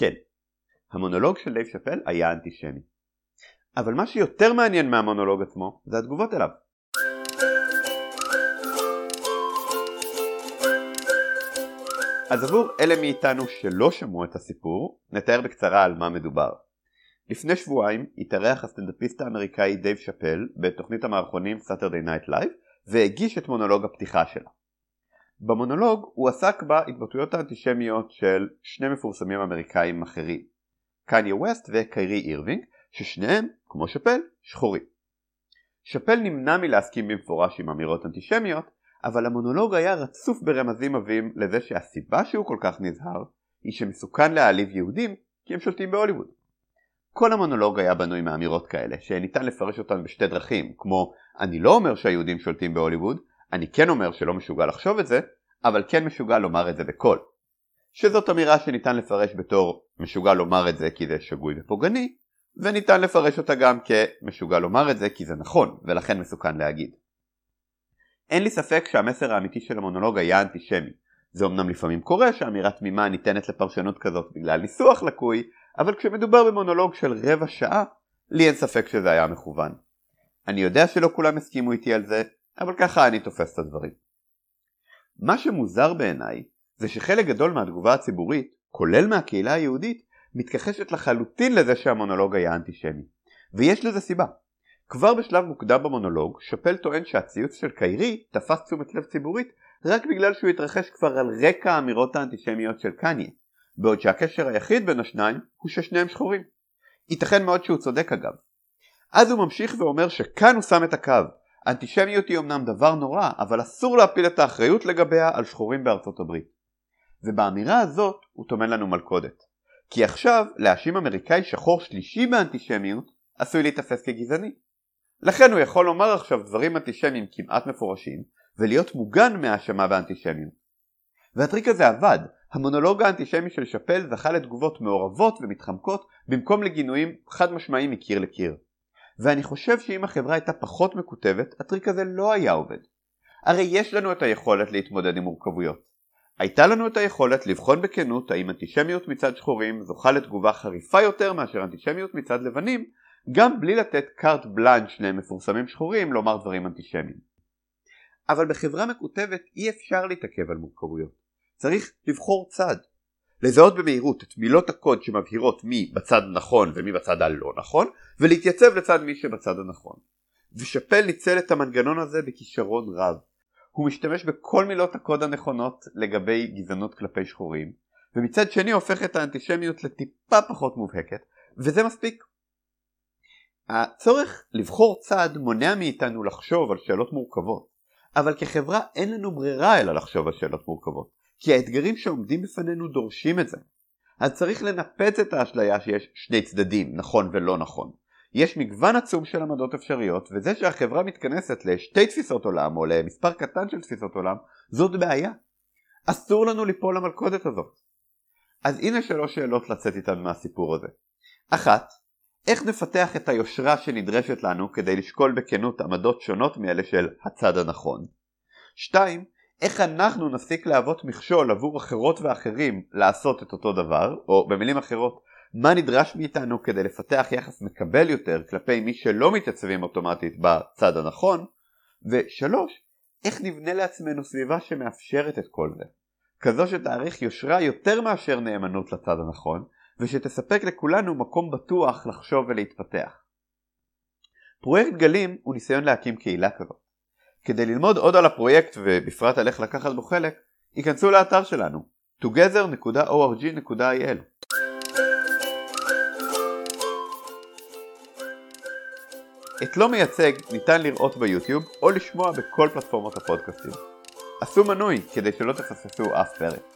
כן, המונולוג של דייב שאפל היה אנטישמי. אבל מה שיותר מעניין מהמונולוג עצמו זה התגובות אליו. אז עבור אלה מאיתנו שלא שמעו את הסיפור, נתאר בקצרה על מה מדובר. לפני שבועיים התארח הסטנדאפיסט האמריקאי דייב שאפל בתוכנית המערכונים Saturday Night Live והגיש את מונולוג הפתיחה שלה. במונולוג הוא עסק בהתבטאויות האנטישמיות של שני מפורסמים אמריקאים אחרים, קניה ווסט וקיירי אירווינג, ששניהם, כמו שאפל, שחורים. שאפל נמנע מלהסכים במפורש עם אמירות אנטישמיות, אבל המונולוג היה רצוף ברמזים עבים לזה שהסיבה שהוא כל כך נזהר, היא שמסוכן להעליב יהודים כי הם שולטים בהוליווד. כל המונולוג היה בנוי מאמירות כאלה, שניתן לפרש אותן בשתי דרכים, כמו אני לא אומר שהיהודים שולטים בהוליווד, אני כן אומר שלא משוגע לחשוב את זה, אבל כן משוגע לומר את זה בקול. שזאת אמירה שניתן לפרש בתור משוגע לומר את זה כי זה שגוי ופוגעני, וניתן לפרש אותה גם כמשוגע לומר את זה כי זה נכון, ולכן מסוכן להגיד. אין לי ספק שהמסר האמיתי של המונולוג היה אנטישמי. זה אמנם לפעמים קורה שאמירה תמימה ניתנת לפרשנות כזאת בגלל ניסוח לקוי, אבל כשמדובר במונולוג של רבע שעה, לי אין ספק שזה היה מכוון. אני יודע שלא כולם הסכימו איתי על זה, אבל ככה אני תופס את הדברים. מה שמוזר בעיניי, זה שחלק גדול מהתגובה הציבורית, כולל מהקהילה היהודית, מתכחשת לחלוטין לזה שהמונולוג היה אנטישמי. ויש לזה סיבה. כבר בשלב מוקדם במונולוג, שאפל טוען שהציוץ של קיירי תפס תשומת לב ציבורית רק בגלל שהוא התרחש כבר על רקע האמירות האנטישמיות של קניה, בעוד שהקשר היחיד בין השניים הוא ששניהם שחורים. ייתכן מאוד שהוא צודק אגב. אז הוא ממשיך ואומר שכאן הוא שם את הקו. אנטישמיות היא אמנם דבר נורא, אבל אסור להפיל את האחריות לגביה על שחורים בארצות הברית. ובאמירה הזאת הוא טומן לנו מלכודת. כי עכשיו להאשים אמריקאי שחור שלישי באנטישמיות עשוי להיתפס כגזעני. לכן הוא יכול לומר עכשיו דברים אנטישמיים כמעט מפורשים ולהיות מוגן מהאשמה באנטישמיות. והטריק הזה עבד, המונולוג האנטישמי של שאפל זכה לתגובות מעורבות ומתחמקות במקום לגינויים חד משמעיים מקיר לקיר. ואני חושב שאם החברה הייתה פחות מקוטבת, הטריק הזה לא היה עובד. הרי יש לנו את היכולת להתמודד עם מורכבויות. הייתה לנו את היכולת לבחון בכנות האם אנטישמיות מצד שחורים זוכה לתגובה חריפה יותר מאשר אנטישמיות מצד לבנים, גם בלי לתת קארט בלאנץ' למפורסמים שחורים לומר דברים אנטישמיים. אבל בחברה מקוטבת אי אפשר להתעכב על מורכבויות. צריך לבחור צד. לזהות במהירות את מילות הקוד שמבהירות מי בצד נכון ומי בצד הלא נכון, ולהתייצב לצד מי שבצד הנכון. ושאפל ניצל את המנגנון הזה בכישרון רב. הוא משתמש בכל מילות הקוד הנכונות לגבי גזענות כלפי שחורים, ומצד שני הופך את האנטישמיות לטיפה פחות מובהקת, וזה מספיק. הצורך לבחור צד מונע מאיתנו לחשוב על שאלות מורכבות, אבל כחברה אין לנו ברירה אלא לחשוב על שאלות מורכבות, כי האתגרים שעומדים בפנינו דורשים את זה. אז צריך לנפץ את האשליה שיש שני צדדים, נכון ולא נכון. יש מגוון עצום של עמדות אפשריות, וזה שהחברה מתכנסת לשתי תפיסות עולם, או למספר קטן של תפיסות עולם, זאת בעיה. אסור לנו ליפול למלכודת הזאת. אז הנה שלוש שאלות לצאת איתן מהסיפור הזה. אחת, איך נפתח את היושרה שנדרשת לנו כדי לשקול בכנות עמדות שונות מאלה של הצד הנכון? 2. איך אנחנו נפסיק להוות מכשול עבור אחרות ואחרים לעשות את אותו דבר, או במילים אחרות, מה נדרש מאיתנו כדי לפתח יחס מקבל יותר כלפי מי שלא מתייצבים אוטומטית בצד הנכון? ו-3. איך נבנה לעצמנו סביבה שמאפשרת את כל זה? כזו שתאריך יושרה יותר מאשר נאמנות לצד הנכון, ושתספק לכולנו מקום בטוח לחשוב ולהתפתח. פרויקט גלים הוא ניסיון להקים קהילה כזאת. כדי ללמוד עוד על הפרויקט ובפרט על איך לקחת בו חלק, ייכנסו לאתר שלנו together.org.il את לא מייצג ניתן לראות ביוטיוב או לשמוע בכל פלטפורמות הפודקאסטים. עשו מנוי כדי שלא תפספסו אף פרק.